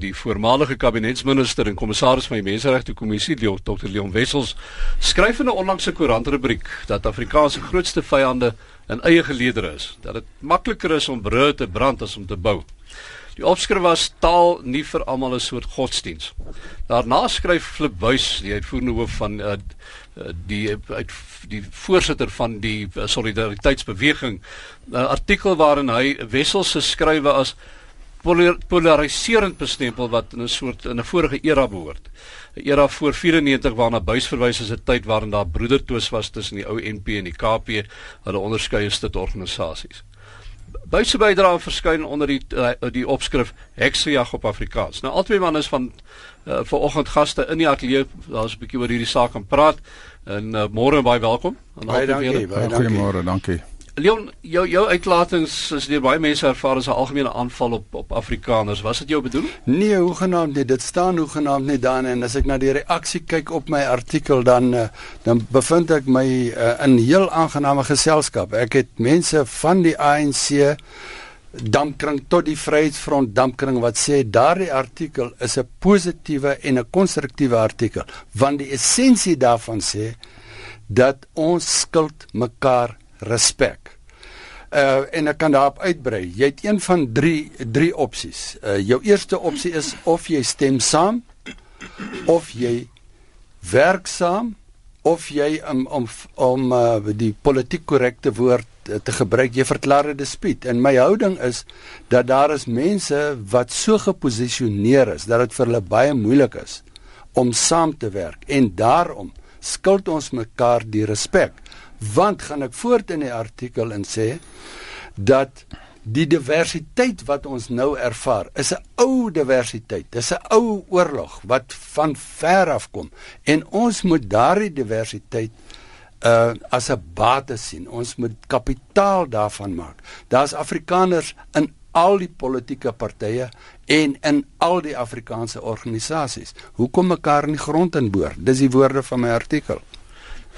Die voormalige kabinetsminister en kommissaris van die Menseregte Kommissie, Dr. Leon Wessels, skryf in 'n onlangse koerantrubriek dat Afrikaans se grootste vyande in eie geleedere is, dat dit makliker is om brûe te brand as om te bou. Die opskrif was taal nie vir almal 'n soort godsdiens. Daarna skryf Flip Buys, die uitvoerende hoof van uh, die uit die voorsitter van die uh, solidariteitsbeweging, 'n uh, artikel waarin hy Wessels se skrywe as polariserend bestempel wat in 'n soort in 'n vorige era behoort. 'n Era voor 94 waarna buis verwys as 'n tyd waarin daar broedertwis was tussen die ou NP en die KP, hulle onderskeie stit organisasies. Buise bydra verskyn onder die uh, die opskrif Heksejag op Afrikaans. Nou albei manne is van uh, vanoggend gaste in die ateljee, daar's 'n bietjie oor hierdie saak gaan praat. En uh, môre baie welkom. Baie dankie, baie dankie. Goeiemôre, dankie. Leon, jou jou uitlatings is deur baie mense ervaar as 'n algemene aanval op op Afrikaners. Was dit jou bedoeling? Nee, hoegenaamd nie. Dit staan hoegenaamd nie dan en as ek na die reaksie kyk op my artikel dan uh, dan bevind ek my uh, in heel aangename geselskap. Ek het mense van die ANC dampkring tot die Vryheidsfront dampkring wat sê daardie artikel is 'n positiewe en 'n konstruktiewe artikel want die essensie daarvan sê dat ons skuld mekaar respek. Uh en ek kan daarop uitbrei. Jy het een van 3 3 opsies. Uh jou eerste opsie is of jy stem saam of jy werk saam of jy om om om uh, die politiek korrekte woord uh, te gebruik jy verklaar dit dispuut en my houding is dat daar is mense wat so geposisioneer is dat dit vir hulle baie moeilik is om saam te werk en daarom skuld ons mekaar die respek want gaan ek voort in die artikel en sê dat die diversiteit wat ons nou ervaar is 'n ou diversiteit. Dis 'n ou oorlog wat van ver af kom en ons moet daardie diversiteit uh as 'n bate sien. Ons moet kapitaal daarvan maak. Daar's Afrikaners in al die politieke partye en in al die Afrikaanse organisasies. Hoekom mekaar in die grond inboor? Dis die woorde van my artikel.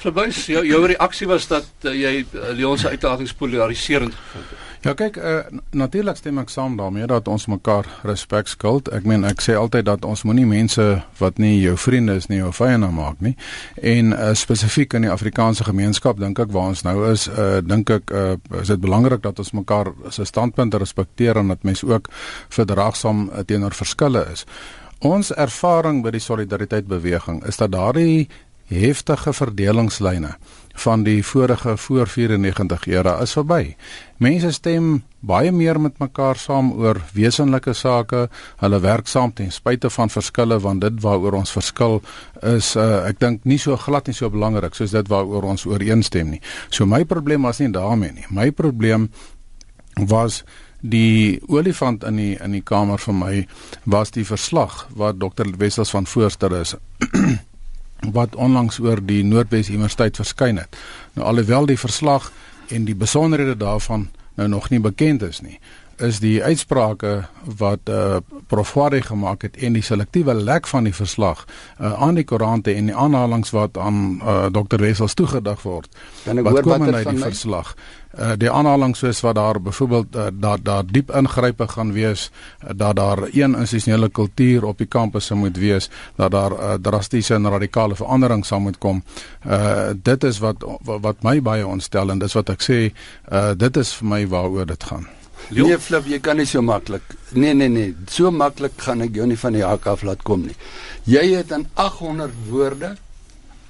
Verbuis, jou jou reaksie was dat uh, jy uh, Leon se uitlatings polariserend gevind het. Ja kyk, uh, natuurlik stem ek saam daarmee dat ons mekaar respek skuld. Ek meen ek sê altyd dat ons moenie mense wat nie jou vriende is nie jou vyande maak nie. En uh, spesifiek in die Afrikaanse gemeenskap dink ek waar ons nou is, uh, dink ek uh, is dit belangrik dat ons mekaar se standpunte respekteer en dat mense ook verdraagsaam uh, teenoor verskille is. Ons ervaring by die solidariteit beweging is dat daardie heftige verdelingslyne van die vorige voor 94 era is verby. Mense stem baie meer met mekaar saam oor wesenlike sake. Hulle werk saam ten spyte van verskille want dit waaroor ons verskil is uh, ek dink nie so glad en so belangrik soos dit waaroor ons ooreenstem nie. So my probleem was nie daarmee nie. My probleem was die olifant in die in die kamer vir my was die verslag wat dokter Wessels van voorstel is wat onlangs oor die Noordwes Universiteit verskyn het. Nou alhoewel die verslag en die besonderhede daarvan nou nog nie bekend is nie, is die uitsprake wat uh, Prof Wade gemaak het en die selektiewe lek van die verslag uh, aan die koerante en die aanhalinge wat aan uh, Dr Wessels toegedig word. Wat kom uit die verslag? Uh, die aanhaling soos wat daar byvoorbeeld uh, dat daar diep ingrype gaan wees uh, dat daar een institusionele kultuur op die kampus moet wees dat daar uh, drastiese en radikale verandering sal moet kom uh, dit is wat wat my baie ontstel en dis wat ek sê uh, dit is vir my waaroor dit gaan Jo. Nee Flip, jy kan nie so maklik. Nee nee nee, so maklik gaan ek jou nie van die hak af laat kom nie. Jy het in 800 woorde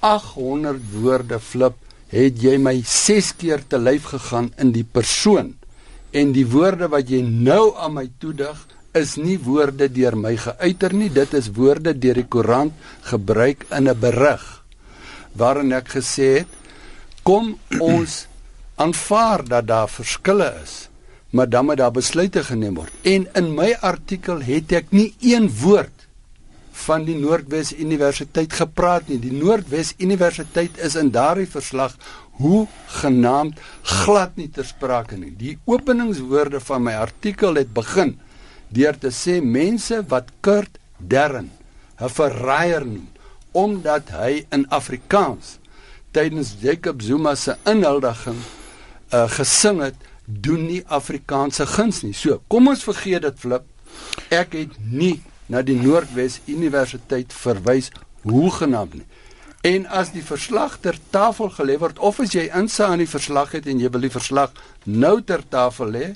800 woorde Flip, het jy my 6 keer te lyf gegaan in die persoon. En die woorde wat jy nou aan my toedig is nie woorde deur my geuiter nie, dit is woorde deur die koerant gebruik in 'n berig waarin ek gesê het kom ons aanvaar dat daar verskille is maar dan moet daar besluite geneem word. En in my artikel het ek nie een woord van die Noordwes Universiteit gepraat nie. Die Noordwes Universiteit is in daardie verslag hoe genaamd glad nie ter sprake nie. Die openingswoorde van my artikel het begin deur te sê mense wat Kurt Dern 'n verraaier noem omdat hy in Afrikaans tydens Jacob Zuma se inhuldiging uh, gesing het doen nie Afrikaanse guns nie. So, kom ons vergeet dit flip. Ek het nie na die Noordwes Universiteit verwys hoegenaamd nie. En as die verslag ter tafel gelê word of as jy insa aan die verslag het en jy wil die verslag nou ter tafel lê,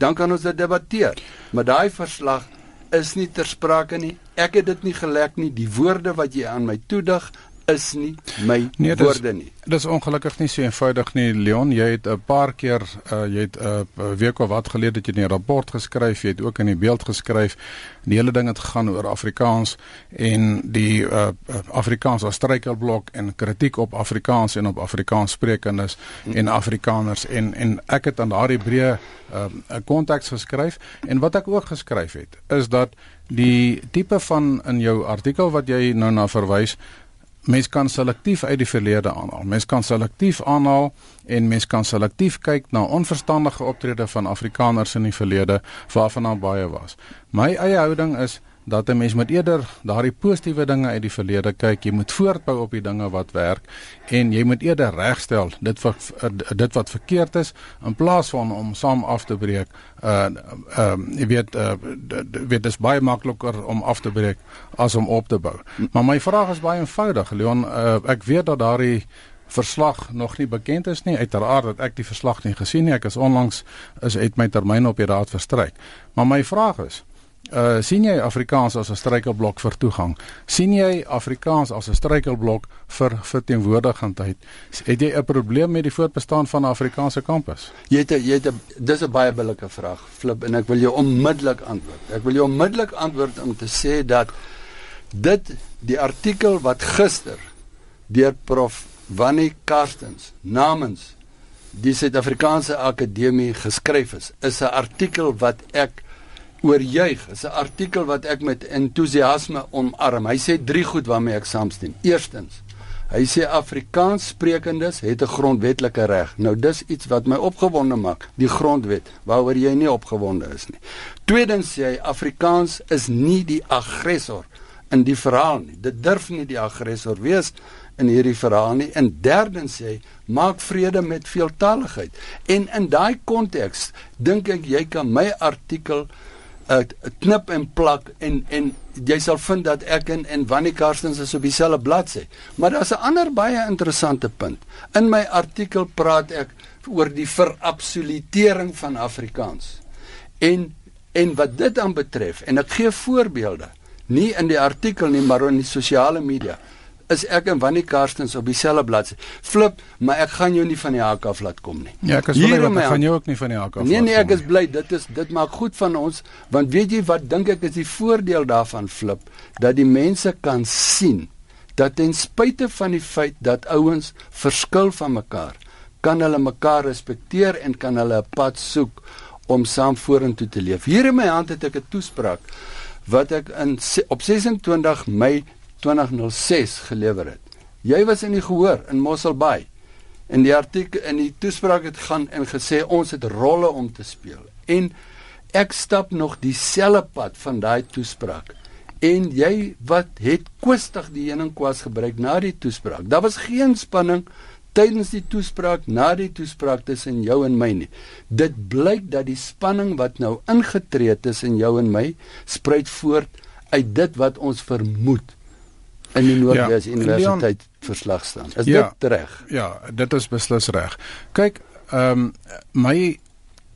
dan kan ons dit debatteer. Maar daai verslag is nie ter sprake nie. Ek het dit nie gelek nie. Die woorde wat jy aan my toedig is nie my nee, woorde nie. Dis ongelukkig nie so eenvoudig nie Leon. Jy het 'n paar keer uh, jy het 'n uh, week of wat gelede jy 'n rapport geskryf, jy het ook in die beeld geskryf. Die hele ding het gegaan oor Afrikaans en die uh, Afrikaans as struikelblok en kritiek op Afrikaans en op Afrikaans sprekendes hmm. en Afrikaners en en ek het aan daardie breë 'n uh, konteks geskryf en wat ek ook geskryf het is dat die tipe van in jou artikel wat jy nou na verwys mens kan selektief uit die verlede aanhaal. Mens kan selektief aanhaal en mens kan selektief kyk na onverstandige optrede van Afrikaners in die verlede waarvan daar baie was. My eie houding is dat 'n mens moet eerder daardie positiewe dinge uit die verlede kyk. Jy moet voortbou op die dinge wat werk en jy moet eerder regstel dit wat dit wat verkeerd is in plaas van om saam af te breek. Uh ehm uh, jy weet uh weet dit baie makliker om af te breek as om op te bou. Maar my vraag is baie eenvoudig. Leon, uh, ek weet dat daardie verslag nog nie bekend is nie uiteraard dat ek die verslag nie gesien nie ek is onlangs is uit my termyn op die raad verstryk maar my vraag is Uh sien jy Afrikaans as 'n struikelblok vir toegang? sien jy Afrikaans as 'n struikelblok vir verteenwoordigendheid? Het jy 'n probleem met die voortbestaan van 'n Afrikaanse kampus? Jy het jy het dis 'n baie billike vraag, Flip, en ek wil jou onmiddellik antwoord. Ek wil jou onmiddellik antwoord om te sê dat dit die artikel wat gister deur prof Wannie Karstens namens die Suid-Afrikaanse Akademie geskryf is, is 'n artikel wat ek oorjuig. Dis 'n artikel wat ek met entoesiasme omarm. Hy sê drie goed waarmee ek saamstem. Eerstens, hy sê Afrikaans sprekendes het 'n grondwetlike reg. Nou dis iets wat my opgewonde maak, die grondwet waaroor jy nie opgewonde is nie. Tweedens sê hy Afrikaans is nie die aggressor in die verhaal nie. Dit durf nie die aggressor wees in hierdie verhaal nie. En derdens sê hy maak vrede met veeltaligheid. En in daai konteks dink ek jy kan my artikel uh, knip en plak en en jy sal vind dat ek en en Wannie Karstens is op dieselfde bladsy. Maar daar's 'n ander baie interessante punt. In my artikel praat ek oor die verabsolutering van Afrikaans. En en wat dit aan betref en ek gee voorbeelde, nie in die artikel nie, maar in die sosiale media is ek en Wannie Karstens op dieselfde bladsy. Flip, maar ek gaan jou nie van die hak af laat kom nie. Ja, ek is bly dat ek gaan jou ook nie van die hak af. Nee nee, ek is bly dit is dit maak goed van ons want weet jy wat dink ek is die voordeel daarvan Flip dat die mense kan sien dat ten spyte van die feit dat ouens verskil van mekaar, kan hulle mekaar respekteer en kan hulle 'n pad soek om saam vorentoe te leef. Hier in my hand het ek 'n toespraak wat ek in op 26 Mei 2006 gelewer het. Jy was in die gehoor in Mossel Bay. In die artikel in die toespraak het gaan en gesê ons het rolle om te speel. En ek stap nog dieselfde pad van daai toespraak. En jy wat het kwistig die heuningkwas gebruik na die toespraak. Daar was geen spanning tydens die toespraak na die toespraak tussen jou en my nie. Dit blyk dat die spanning wat nou ingetree het tussen jou en my spruit voort uit dit wat ons vermoed in die Noordwes ja, Universiteit Leon, verslag staan. Is ja, dit reg? Ja, dit is beslis reg. Kyk, ehm um, my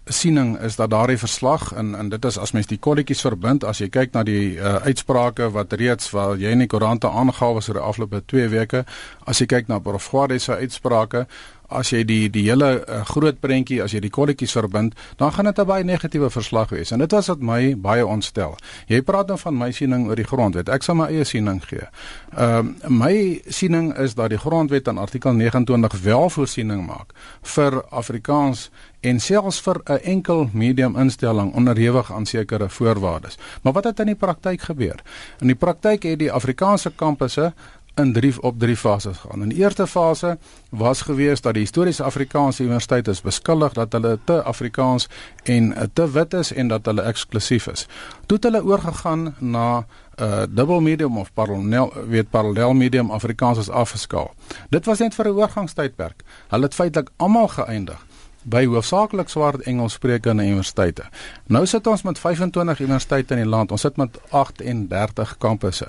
siening is dat daardie verslag en en dit is as mens die kolletjies verbind as jy kyk na die uh, uitsprake wat reeds wat jy in die koerante aangehaal was oor die afgelope 2 weke as jy kyk na Prof Gwade se uitsprake as jy die die hele uh, groot prentjie as jy die kolletjies verbind, dan gaan dit 'n baie negatiewe verslag wees. En dit was wat my baie ontstel. Jy praat dan van my siening oor die grondwet. Ek sal my eie siening gee. Ehm uh, my siening is dat die grondwet in artikel 29 wel voorsiening maak vir Afrikaans en selfs vir 'n enkel medium instelling onderhewig aan sekere voorwaardes. Maar wat het in die praktyk gebeur? In die praktyk het die Afrikaanse kampusse in drie op drie fases gaan. In die eerste fase was gewees dat die historiese Afrikaanse universiteit is beskuldig dat hulle te Afrikaans en te wit is en dat hulle eksklusief is. Toe het hulle oorgegaan na 'n uh, dubbel medium of parallel weet parallel medium Afrikaans as afgeskaal. Dit was net vir 'n oorgangstydperk. Hulle het feitelik almal geëindig by hoofsaaklik swart Engelssprekende universiteite. Nou sit ons met 25 universiteite in die land. Ons sit met 38 kampusse.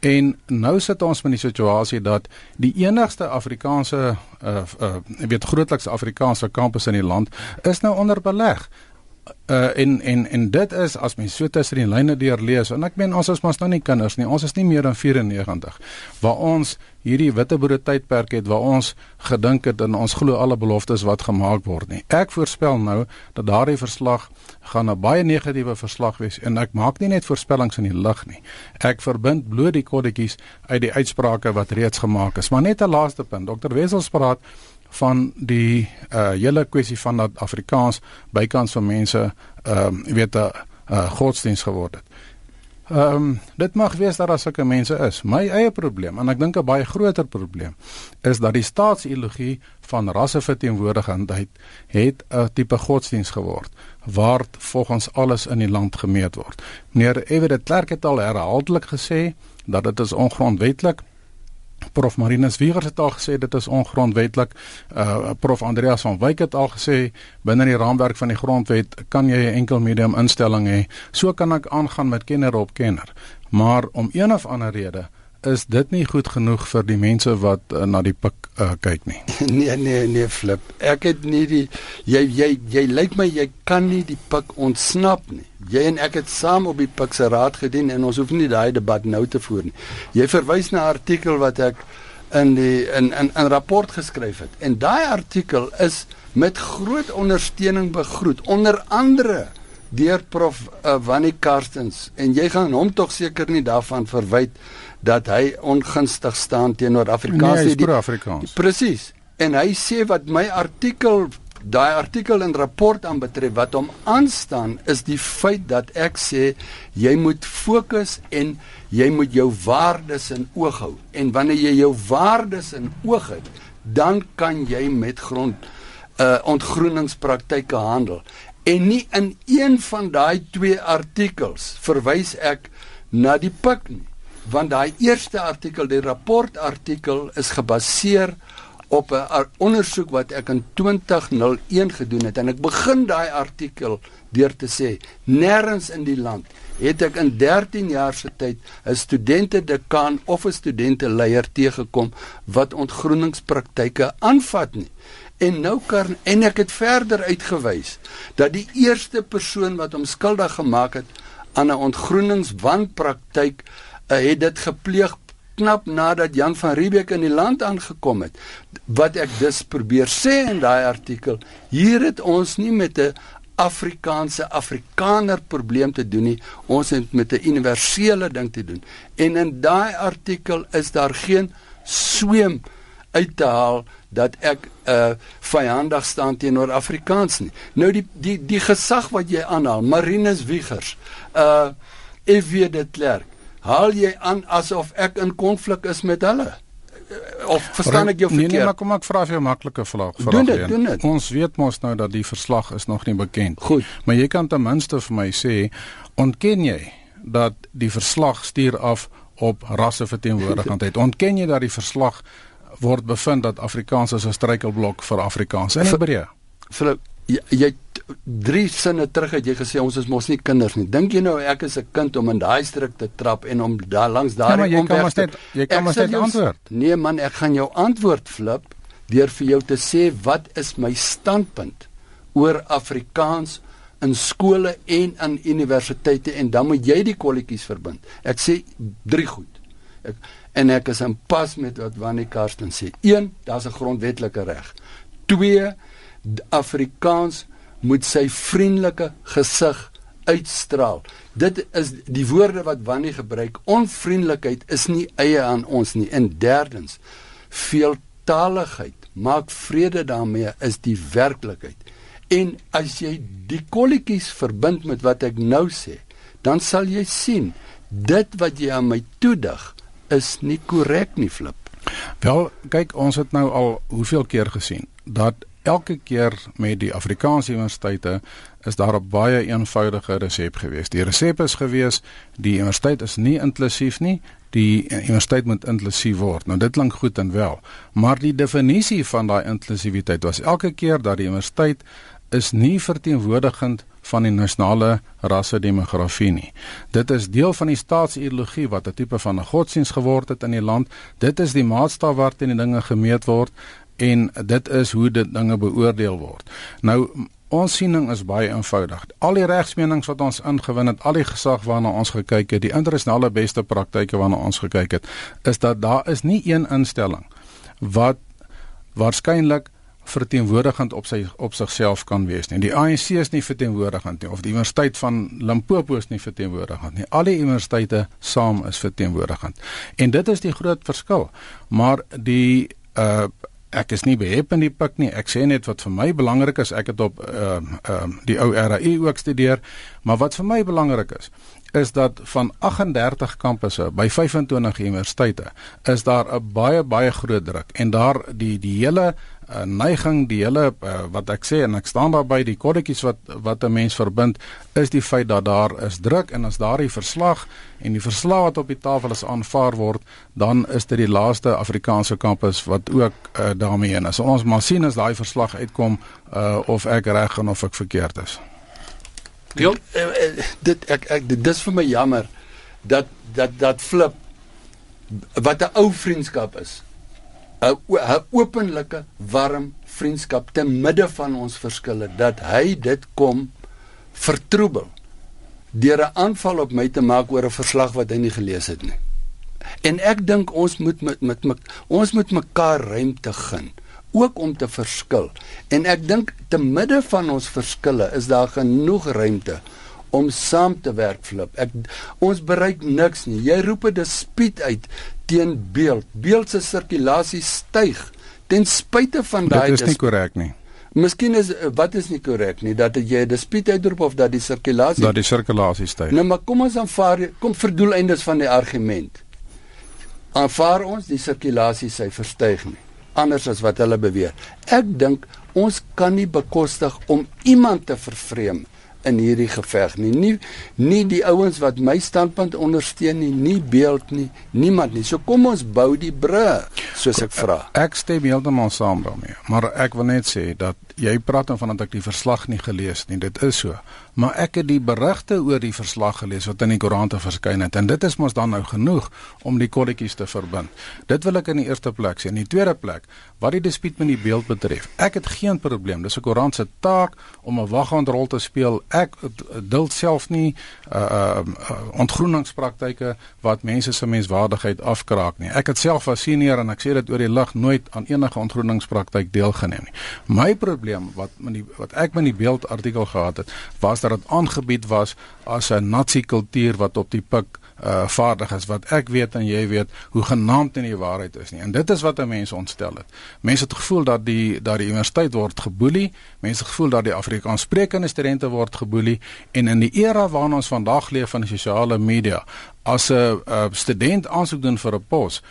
En nou sit ons met die situasie dat die enigste Afrikaanse uh uh weet grootliks Afrikaanse kampus in die land is nou onder beleg uh en en en dit is as mens so tussen die lyne deur lees en ek meen ons is mos nou nie kinders nie ons is nie meer dan 94 waar ons hierdie witbroode tydperk het waar ons gedink het en ons glo alle beloftes wat gemaak word nie. Ek voorspel nou dat daardie verslag gaan 'n baie negatiewe verslag wees en ek maak nie net voorspellings in die lug nie. Ek verbind bloot die kodetjies uit die uitsprake wat reeds gemaak is. Maar net 'n laaste punt. Dokter Wessels praat van die uh hele kwessie van dat Afrikaans bykans van mense ehm uh, weet 'n uh, uh, godsdiens geword het. Ehm um, dit mag wees dat daar sulke mense is. My eie probleem en ek dink 'n baie groter probleem is dat die staatsideologie van rasseverteenwoordiging het 'n tipe godsdiens geword waar volgens alles in die land gemeet word. Meneer Everett Clerk het al herhaaldelik gesê dat dit is ongrondwetlik Prof Marinus Wiegers het al gesê dit is ongrondwetlik. Uh Prof Andreas van Wyk het al gesê binne die raamwerk van die grondwet kan jy 'n enkel medium instelling hê. So kan ek aangaan met kenner op kenner. Maar om een of ander rede is dit nie goed genoeg vir die mense wat uh, na die pik uh, kyk nie. nee nee nee flip. Ek het nie die jy jy jy lyk my jy kan nie die pik ontsnap nie. Jy en ek het saam op die pik se raad gedien en ons hoef nie daai debat nou te voer nie. Jy verwys na 'n artikel wat ek in die in in 'n rapport geskryf het. En daai artikel is met groot ondersteuning begroet onder andere deur prof uh, Wannie Karstens en jy gaan hom tog seker nie daarvan verwyd dat hy ongunstig staan teenoor Afrikaans nee, die Afrikaans. Presies. En hy sê wat my artikel daai artikel en rapport aan betref wat hom aanstaan is die feit dat ek sê jy moet fokus en jy moet jou waardes in oog hou. En wanneer jy jou waardes in oog het, dan kan jy met grond uh ontgroeningspraktyke handel. En nie in een van daai twee artikels verwys ek na die pik nie want daai eerste artikel, die rapport artikel is gebaseer op 'n ondersoek wat ek in 2001 gedoen het. En ek begin daai artikel deur te sê nêrens in die land het ek in 13 jaar se tyd 'n studente dekaan of 'n studente leier teëgekom wat ontgroeningspraktyke aanvat nie. En nou kan en ek het verder uitgewys dat die eerste persoon wat hom skuldig gemaak het aan 'n ontgroeningswanpraktyk het dit gepleeg knap nadat Jan van Riebeeck in die land aangekom het. Wat ek dus probeer sê in daai artikel, hier het ons nie met 'n Afrikaanse Afrikaner probleem te doen nie. Ons het met 'n universele ding te doen. En in daai artikel is daar geen sweem uit te haal dat ek 'n uh, vyandig staan teenoor Afrikaans nie. Nou die die die gesag wat jy aanhaal, Marinus Wiegers, uh F.W. de Klerk haal jy aan asof ek in konflik is met hulle of verstaan ek jou verkeerd? Nee nee, maar kom ek vra vir 'n maklike vraag vir doen dit, doen dit. Ons weet mos nou dat die verslag is nog nie bekend. Goed. Maar jy kan ten minste vir my sê, ontken jy dat die verslag stuur af op rasseverteenwoordiging? Ontken jy dat die verslag word bevind dat Afrikaans is 'n struikelblok vir Afrikaans in Hebreë? Vir jy, jy drie sinne terug het jy gesê ons is mos nie kinders nie. Dink jy nou ek is 'n kind om in daai stryk te trap en om daar langs daai ja, omweg te Jy kan maar net antwoord. Nee man, ek gaan jou antwoord flip deur vir jou te sê wat is my standpunt oor Afrikaans in skole en in universiteite en dan moet jy die kolletjies verbind. Ek sê drie goed. Ek en ek is in pas met wat Wannie Karsten sê. 1, daar's 'n grondwetlike reg. 2 Afrikaans moet sy vriendelike gesig uitstraal. Dit is die woorde wat Wannie gebruik. Onvriendelikheid is nie eie aan ons nie. En derdens, veeltaligheid maak vrede daarmee is die werklikheid. En as jy die kolletjies verbind met wat ek nou sê, dan sal jy sien dit wat jy aan my toedig is nie korrek nie, Flip. Wel, kyk, ons het nou al hoeveel keer gesien dat elke keer met die Afrikaanse universiteite is daar 'n baie eenvoudige resep gewees. Die resep is gewees die universiteit is nie inklusief nie. Die universiteit moet inklusief word. Nou dit klink goed en wel, maar die definisie van daai inklusiwiteit was elke keer dat die universiteit is nie verteenwoordigend van die nasionale rasse demografie nie. Dit is deel van die staatsideologie wat 'n tipe van 'n godsdiens geword het in die land. Dit is die maatstaf waarteen die dinge gemeet word en dit is hoe dit dinge beoordeel word. Nou ons siening is baie eenvoudig. Al die regsmenings wat ons ingewin het, al die gesag waarna ons gekyk het, die internasionale beste praktyke waarna ons gekyk het, is dat daar is nie een instelling wat waarskynlik verteenwoordigend op sy op sigself kan wees nie. Die ANC is nie verteenwoordigend nie of die Universiteit van Limpopo is nie verteenwoordigend nie. Al die universiteite saam is verteenwoordigend. En dit is die groot verskil. Maar die uh ek is nie behep in die pik nie. Ek sê net wat vir my belangrik is, ek het op ehm uh, ehm uh, die ou RAI ook studeer, maar wat vir my belangrik is, is dat van 38 kampusse by 25 universiteite is daar 'n baie baie groot druk. En daar die die hele uh, neiging die hele uh, wat ek sê en ek staan daarby die kodetjies wat wat 'n mens verbind is die feit dat daar is druk en as daardie verslag en die verslag wat op die tafel is aanvaar word dan is dit die laaste Afrikaanse kampus wat ook uh, daarmee in is. So ons maar sien as daai verslag uitkom uh, of ek reg en of ek verkeerd is. Deel dit ek, ek dit is vir my jammer dat dat dat flip wat 'n ou vriendskap is 'n 'n openlike warm vriendskap te midde van ons verskille dat hy dit kom vertroebel deur 'n aanval op my te maak oor 'n verslag wat hy nie gelees het nie. En ek dink ons moet met, met met ons moet mekaar ruimte gun ook om te verskil. En ek dink te midde van ons verskille is daar genoeg ruimte om saam te werk flip. Ek ons bereik niks nie. Jy roep 'n dispuut uit teen beeld. Beeld se sirkulasie styg ten spyte van daai Dit is nie korrek nie. Miskien is wat is nie korrek nie dat jy 'n dispuut uitroep of dat die sirkulasie dat die sirkulasie styg. Nou maar kom ons aanvaar kom verdoeleindes van die argument. Aanvaar ons die sirkulasie sy verstyg nie anders as wat hulle beweer. Ek dink ons kan nie bekostig om iemand te vervreem in hierdie geveg nie. Nie nie die ouens wat my standpunt ondersteun nie, nie beeld nie, niemand nie. So kom ons bou die brug, soos ek vra. Ek stem heeltemal saam daarmee, maar ek wil net sê dat jy praat van dat ek die verslag nie gelees nie. Dit is so. Maar ek het die berigte oor die verslag gelees wat in die koerante verskyn het en dit is mos dan nou genoeg om die kolletjies te verbind. Dit wil ek in die eerste plek sê. In die tweede plek, wat die dispuut met die beeld betref, ek het geen probleem. Dis 'n koerant se taak om 'n waghandrol te speel. Ek duld self nie uh uh, uh ontgroeningspraktyke wat mense se menswaardigheid afkraak nie. Ek het self as senior en ek sê dit oor die lig nooit aan enige ontgroeningspraktyk deelgeneem nie. My probleem wat met die wat ek met die beeld artikel gehad het, was dat dit aangebied was as 'n nasie kultuur wat op die pik uh vaardig is wat ek weet en jy weet hoe genaamd in die waarheid is nie. En dit is wat mense ontstel het. Mense het gevoel dat die dat die universiteit word geboelie, mense gevoel dat die Afrikaanssprekende studente word geboelie en in die era waarin ons vandag leef van die sosiale media, as 'n student aansoek doen vir 'n pos,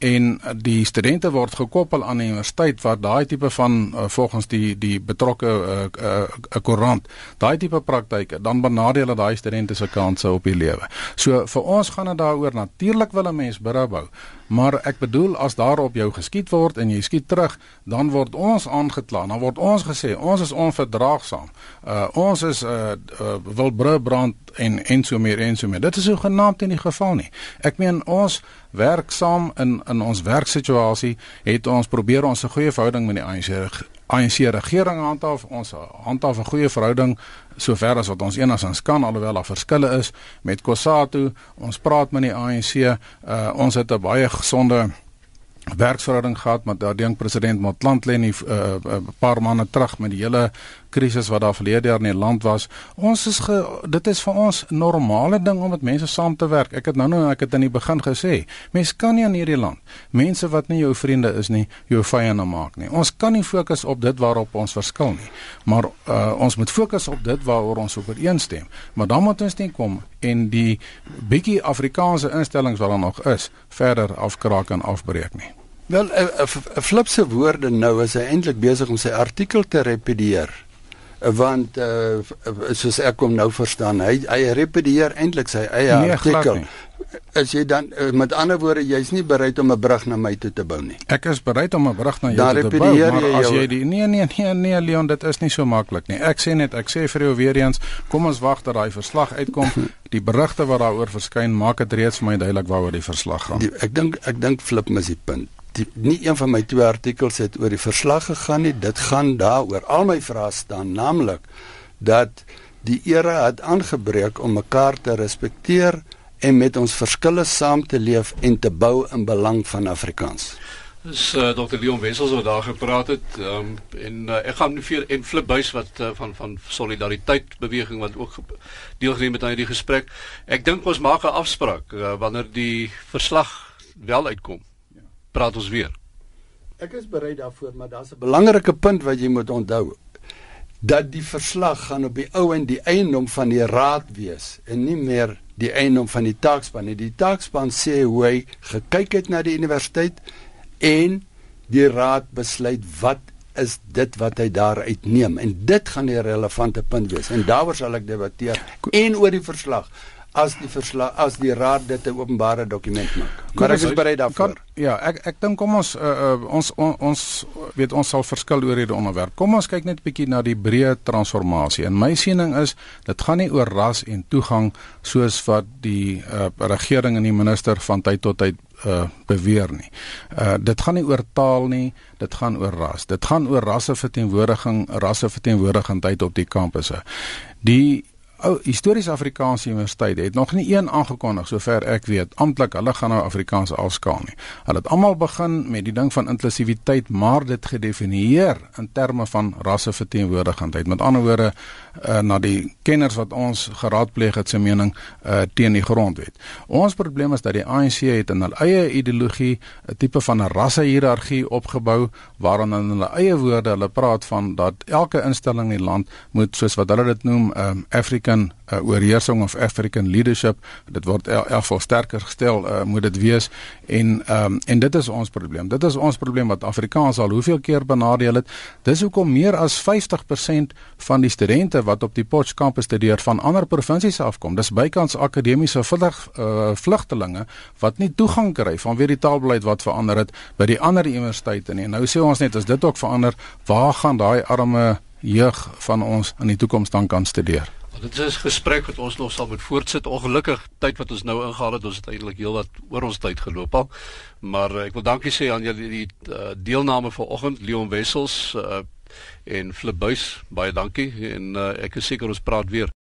en die studente word gekoppel aan die universiteit wat daai tipe van uh, volgens die die betrokke 'n uh, uh, koerant daai tipe praktyke dan benadeel hulle daai studente se kansse op die lewe. So vir ons gaan dit daaroor natuurlik wil 'n mens berou bou, maar ek bedoel as daar op jou geskiet word en jy skiet terug, dan word ons aangekla. Dan word ons gesê ons is onverdraagsaam. Uh ons is uh, uh wil brand en en so meer en so meer. Dit is so genaamd in die geval nie. Ek meen ons werksaam in in ons werksituasie het ons probeer ons 'n goeie verhouding met die ANC ANC regering handhaaf. Ons handhaaf 'n goeie verhouding sover as wat ons enigstens kan alhoewel daar verskille is met Kossatu. Ons praat met die ANC. Uh, ons het 'n baie gesonde werksverhouding gehad met daardie president Motlanthe 'n uh, uh, paar maande terug met die hele krisis wat daar verlede jaar in die land was. Ons is ge, dit is vir ons normale ding om met mense saam te werk. Ek het nou nou ek het in die begin gesê, mense kan nie in hierdie land mense wat nie jou vriende is nie, jou vyande maak nie. Ons kan nie fokus op dit waarop ons verskil nie. Maar uh, ons moet fokus op dit waaroor ons ooreenstem. Maar dan moet ons net kom en die bietjie Afrikaanse instellings wat daar nog is, verder afkraak en afbreek nie. Wel 'n flipse woorde nou is hy eintlik besig om sy artikel te repedieer want uh, soos ek hom nou verstaan hy hy repedieer eintlik sy eie nee, artikel. is jy dan uh, met ander woorde jy's nie bereid om 'n brug na my toe te bou nie. Ek is bereid om 'n brug na jou toe te bou maar jy as jy die nee nee nee nee Leon dit is nie so maklik nie. Ek sê net ek sê vir jou weer eens kom ons wag dat daai verslag uitkom. Die berigte wat daaroor verskyn maak dit reeds vir my duidelik waaroor die verslag gaan. Die, ek dink ek dink flip mis die punt die, nie een van my twee artikels het oor die verslag gegaan nie. Dit gaan daaroor. Al my vrae staan naamlik dat die era het aangebreek om mekaar te respekteer en met ons verskille saam te leef en te bou in belang van Afrikaans. Dis uh, Dr. Leon Wessels wat daar gepraat het um, en uh, ek gaan vir en Flip Buys wat uh, van van solidariteit beweging wat ook deelgeneem het aan hierdie gesprek. Ek dink ons maak 'n afspraak uh, wanneer die verslag wel uitkom praat ons weer. Ek is bereid daarvoor, maar daar's 'n belangrike punt wat jy moet onthou. Dat die verslag gaan op die ou en die eiendom van die raad wees en nie meer die eiendom van die taakspan nie. Die taakspan sê hoe hy gekyk het na die universiteit en die raad besluit wat is dit wat hy daar uitneem en dit gaan die relevante punt wees en daaroor sal ek debatteer en oor die verslag as die verslag as die raad dit 'n openbare dokument maak. Maar ek is bereid daarvoor. Kan, ja, ek ek dink kom ons uh, uh, ons on, ons weet ons sal verskil oor hierdie onderwerp. Kom ons kyk net 'n bietjie na die breë transformasie. En my siening is dit gaan nie oor ras en toegang soos wat die uh, regering en die minister van tyd tot tyd uh beweer nie. Uh dit gaan nie oor taal nie, dit gaan oor ras. Dit gaan oor rasseverteenwoordiging, rasseverteenwoordigingheid op die kampusse. Die ou historiese Afrikaanse universiteit het nog nie een aangekondig sover ek weet amptelik hulle gaan nou Afrikaans afskaal nie. Hulle het almal begin met die ding van inklusiwiteit maar dit gedefinieer in terme van rasseverteenwoordigingheid. Met ander woorde uh, na die kenners wat ons geraadpleeg het se mening uh, teen die grondwet. Ons probleem is dat die ANC het in hul eie ideologie 'n tipe van 'n rassehierargie opgebou waarin in hulle eie woorde hulle praat van dat elke instelling in die land moet soos wat hulle dit noem um, African uh, oorheersing of African leadership. Dit word elk geval sterker gestel uh, moet dit wees. En um, en dit is ons probleem. Dit is ons probleem wat Afrikaans al hoeveel keer benadeel het. Dis hoekom meer as 50% van die studente wat op die Potch kampus studeer van ander provinsies afkom. Dis bykans akademiese vlug, uh, vlugtelinge wat nie toegang kry vanweer die taalbeleid wat verander het by die ander universiteite nie. En nou sê ons net as dit ook verander? Waar gaan daai arme jeug van ons in die toekoms dan kan studeer Dit is 'n gesprek wat ons nog sal moet voortsit. Ongelukkig tyd wat ons nou ingehaal het, ons het eintlik heelwat oor ons tyd geloop al. Maar uh, ek wil dankie sê aan julle die uh, deelname vanoggend, Leon Wessels uh, en Flip Buys. Baie dankie en uh, ek is seker ons praat weer.